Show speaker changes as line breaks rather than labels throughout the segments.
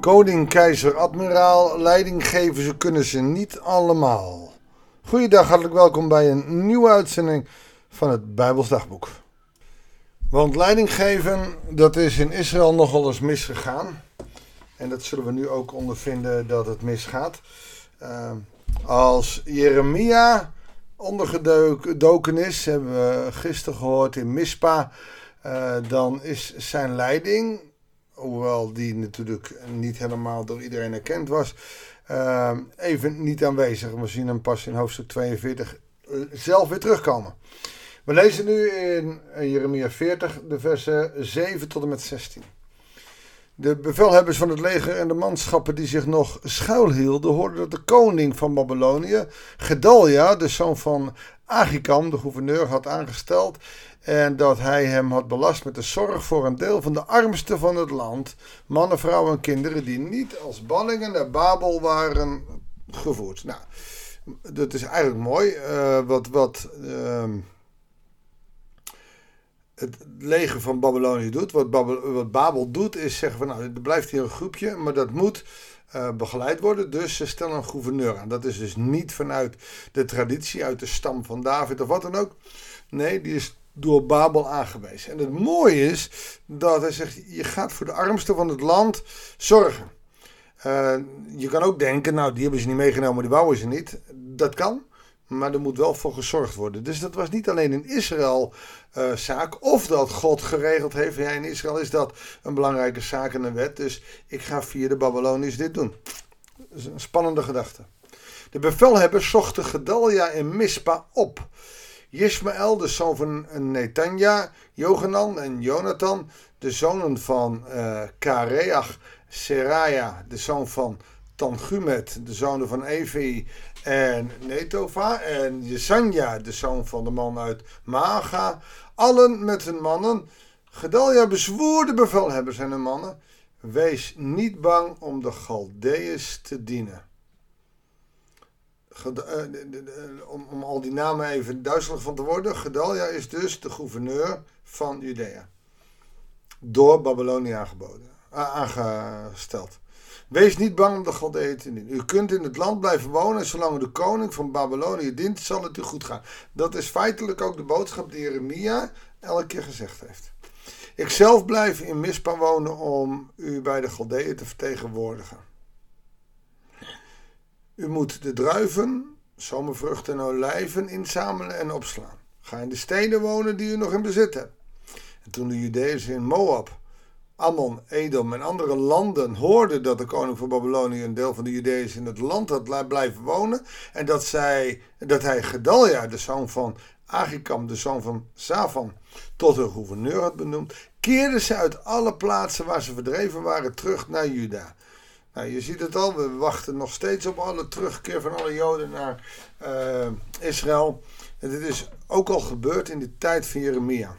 Koning, keizer, admiraal, leidinggeven, ze kunnen ze niet allemaal. Goeiedag, hartelijk welkom bij een nieuwe uitzending van het Bijbels Dagboek. Want leidinggeven, dat is in Israël nogal eens misgegaan. En dat zullen we nu ook ondervinden dat het misgaat. Uh, als Jeremia ondergedoken is, hebben we gisteren gehoord in Mispa, uh, dan is zijn leiding hoewel die natuurlijk niet helemaal door iedereen erkend was, uh, even niet aanwezig. We zien hem pas in hoofdstuk 42 uh, zelf weer terugkomen. We lezen nu in Jeremia 40 de versen 7 tot en met 16. De bevelhebbers van het leger en de manschappen die zich nog schuilhielden, hoorden dat de koning van Babylonië, Gedalja, de zoon van Agikam, de gouverneur, had aangesteld en dat hij hem had belast met de zorg voor een deel van de armsten van het land, mannen, vrouwen en kinderen die niet als ballingen naar Babel waren gevoerd. Nou, dat is eigenlijk mooi. Uh, wat wat uh, het leger van Babylonië doet, wat Babel, wat Babel doet, is zeggen van nou, er blijft hier een groepje, maar dat moet uh, begeleid worden. Dus ze stellen een gouverneur aan. Dat is dus niet vanuit de traditie, uit de stam van David of wat dan ook. Nee, die is door Babel aangewezen. En het mooie is dat hij zegt: je gaat voor de armsten van het land zorgen. Uh, je kan ook denken, nou, die hebben ze niet meegenomen, die bouwen ze niet. Dat kan, maar er moet wel voor gezorgd worden. Dus dat was niet alleen in Israël uh, zaak, of dat God geregeld heeft. Ja, in Israël is dat een belangrijke zaak en een wet. Dus ik ga via de Babyloniërs dit doen. Dat is een spannende gedachte. De bevelhebbers zochten Gedalja en Mispa op. Jismael, de zoon van Netanja, Johanan en Jonathan, de zonen van uh, Kareach, Seraya, de zoon van Tangumet, de zonen van Evi en Netova, en Jesanja, de zoon van de man uit Maaga, allen met hun mannen. Gedalja bezwoer de bevelhebbers en hun mannen, wees niet bang om de Galdeërs te dienen. Eh, om, al die namen even duizelig van te worden. Gedalja is dus de gouverneur van Judea. Door Babylonië aangeboden, aangesteld. Wees niet bang om de Galdeën te dienen. U kunt in het land blijven wonen en zolang de koning van Babylonië dient, zal het u goed gaan. Dat is feitelijk ook de boodschap die Jeremia elke keer gezegd heeft. Ik zelf blijf in Mispa wonen om u bij de Galdeën te vertegenwoordigen. U moet de druiven, zomervruchten en olijven inzamelen en opslaan. Ga in de steden wonen die u nog in bezit hebt. En toen de Judeërs in Moab, Ammon, Edom en andere landen hoorden dat de koning van Babylonië een deel van de Judeërs in het land had blijven wonen en dat, zij, dat hij Gedalja, de zoon van Agikam, de zoon van Safan, tot hun gouverneur had benoemd, keerden ze uit alle plaatsen waar ze verdreven waren terug naar Juda. Nou, je ziet het al, we wachten nog steeds op alle terugkeer van alle Joden naar uh, Israël. En dit is ook al gebeurd in de tijd van Jeremia.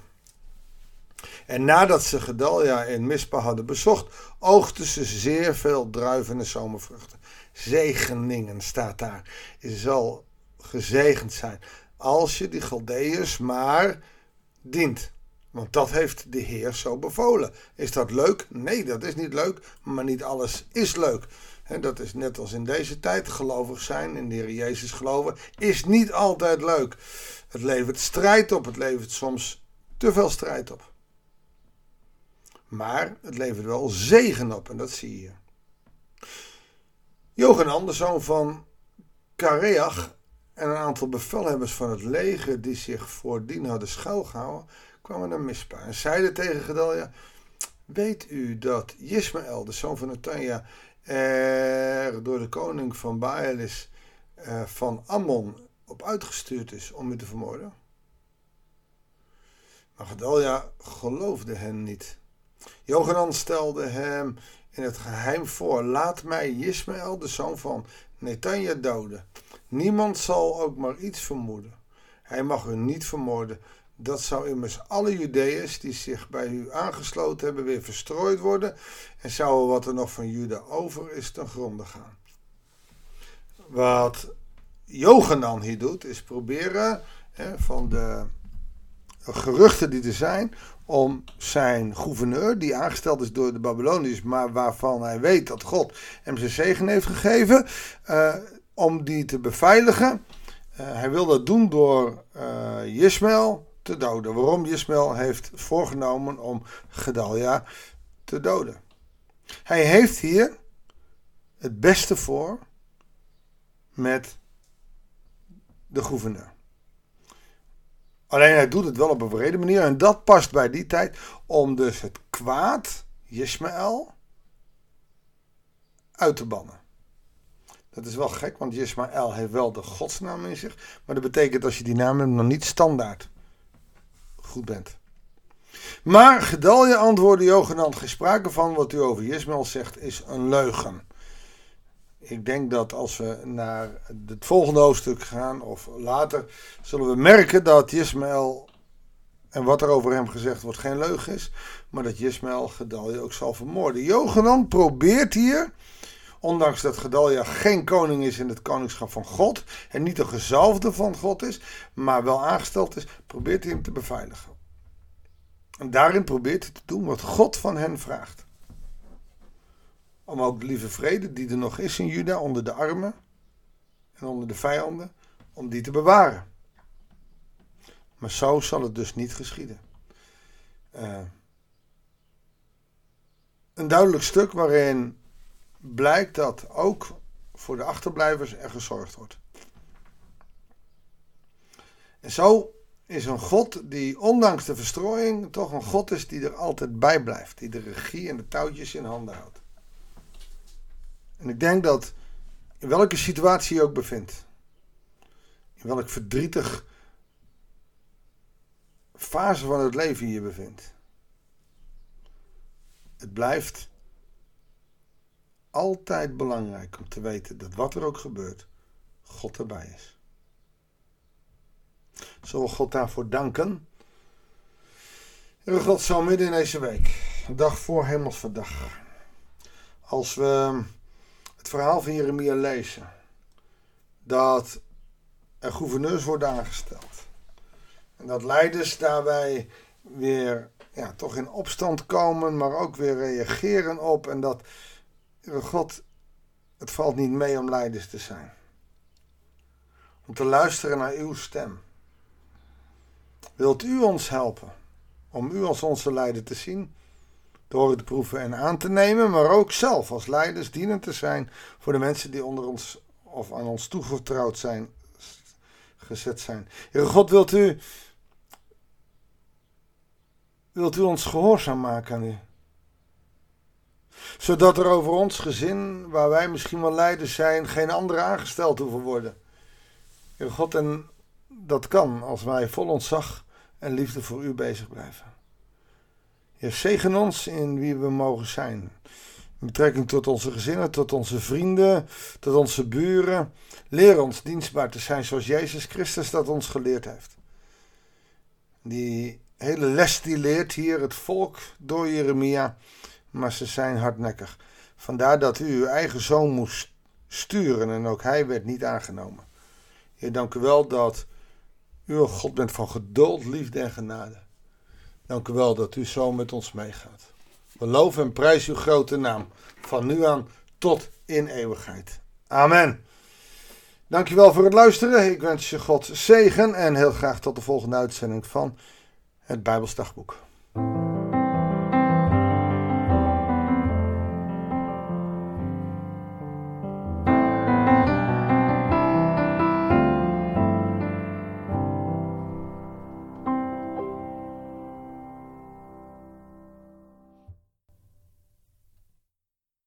En nadat ze Gedalja en Mispa hadden bezocht, oogsten ze zeer veel druiven en zomervruchten. Zegeningen staat daar. Je zal gezegend zijn als je die Galdeërs maar dient. Want dat heeft de Heer zo bevolen. Is dat leuk? Nee, dat is niet leuk. Maar niet alles is leuk. En dat is net als in deze tijd. Gelovig zijn, in de Heer Jezus geloven, is niet altijd leuk. Het levert strijd op. Het levert soms te veel strijd op. Maar het levert wel zegen op. En dat zie je. Johan de zoon van Kareach en een aantal bevelhebbers van het leger die zich voordien hadden schuilgehouden, kwamen naar Mispa en zeiden tegen Gedalja, weet u dat Ismaël, de zoon van Natanja, er door de koning van Baalis uh, van Ammon op uitgestuurd is om u te vermoorden? Maar Gedalja geloofde hen niet. Johanan stelde hem in het geheim voor: Laat mij Ismaël, de zoon van Netanja, doden. Niemand zal ook maar iets vermoeden. Hij mag u niet vermoorden, dat zou immers alle Judeërs die zich bij u aangesloten hebben weer verstrooid worden en zou wat er nog van Juda over is ten gronde gaan. Wat Johanan hier doet, is proberen hè, van de geruchten die er zijn om zijn gouverneur, die aangesteld is door de Babyloniërs, maar waarvan hij weet dat God hem zijn zegen heeft gegeven, uh, om die te beveiligen. Uh, hij wil dat doen door uh, te doden. Waarom Ismaël heeft voorgenomen om Gedalia te doden. Hij heeft hier het beste voor met de gouverneur. Alleen hij doet het wel op een vrede manier. En dat past bij die tijd om dus het kwaad, Ismaël, uit te bannen. Dat is wel gek, want Ismaël heeft wel de godsnaam in zich. Maar dat betekent als je die naam hebt nog niet standaard goed bent. Maar Gedalje antwoordde Jogenand, geen sprake van wat u over Ismaël zegt is een leugen. Ik denk dat als we naar het volgende hoofdstuk gaan, of later, zullen we merken dat Ismaël en wat er over hem gezegd wordt geen leugen is, maar dat Ismaël Gedalje ook zal vermoorden. Johanan probeert hier, ondanks dat Gedalja geen koning is in het koningschap van God en niet een gezalfde van God is, maar wel aangesteld is, probeert hij hem te beveiligen. En daarin probeert hij te doen wat God van hen vraagt om ook de lieve vrede die er nog is in Juda onder de armen en onder de vijanden, om die te bewaren. Maar zo zal het dus niet geschieden. Uh, een duidelijk stuk waarin blijkt dat ook voor de achterblijvers er gezorgd wordt. En zo is een God die ondanks de verstrooiing toch een God is die er altijd bij blijft. Die de regie en de touwtjes in handen houdt. En ik denk dat in welke situatie je ook bevindt, in welk verdrietig fase van het leven je bevindt, het blijft altijd belangrijk om te weten dat wat er ook gebeurt, God erbij is. Zullen we God daarvoor danken? Heer God, zo midden in deze week, dag voor Hemelsverdag, als we het verhaal van Jeremia lezen. Dat er gouverneurs worden aangesteld. En dat leiders daarbij weer ja, toch in opstand komen, maar ook weer reageren op. En dat, God, het valt niet mee om leiders te zijn. Om te luisteren naar uw stem. Wilt u ons helpen om u als onze leider te zien? door te proeven en aan te nemen, maar ook zelf als leiders dienend te zijn voor de mensen die onder ons of aan ons toevertrouwd zijn, gezet zijn. Heer God, wilt u, wilt u ons gehoorzaam maken aan u? Zodat er over ons gezin, waar wij misschien wel leiders zijn, geen andere aangesteld hoeven worden. Heer God, en dat kan als wij vol ontzag en liefde voor u bezig blijven. Heer, zegen ons in wie we mogen zijn. In betrekking tot onze gezinnen, tot onze vrienden, tot onze buren. Leer ons dienstbaar te zijn zoals Jezus Christus dat ons geleerd heeft. Die hele les die leert hier het volk door Jeremia, maar ze zijn hardnekkig. Vandaar dat u uw eigen zoon moest sturen en ook hij werd niet aangenomen. Heer, dank u wel dat u een God bent van geduld, liefde en genade. Dank u wel dat u zo met ons meegaat. We loven en prijzen uw grote naam. Van nu aan tot in eeuwigheid. Amen. Dankjewel voor het luisteren. Ik wens je God zegen en heel graag tot de volgende uitzending van het Bijbelsdagboek.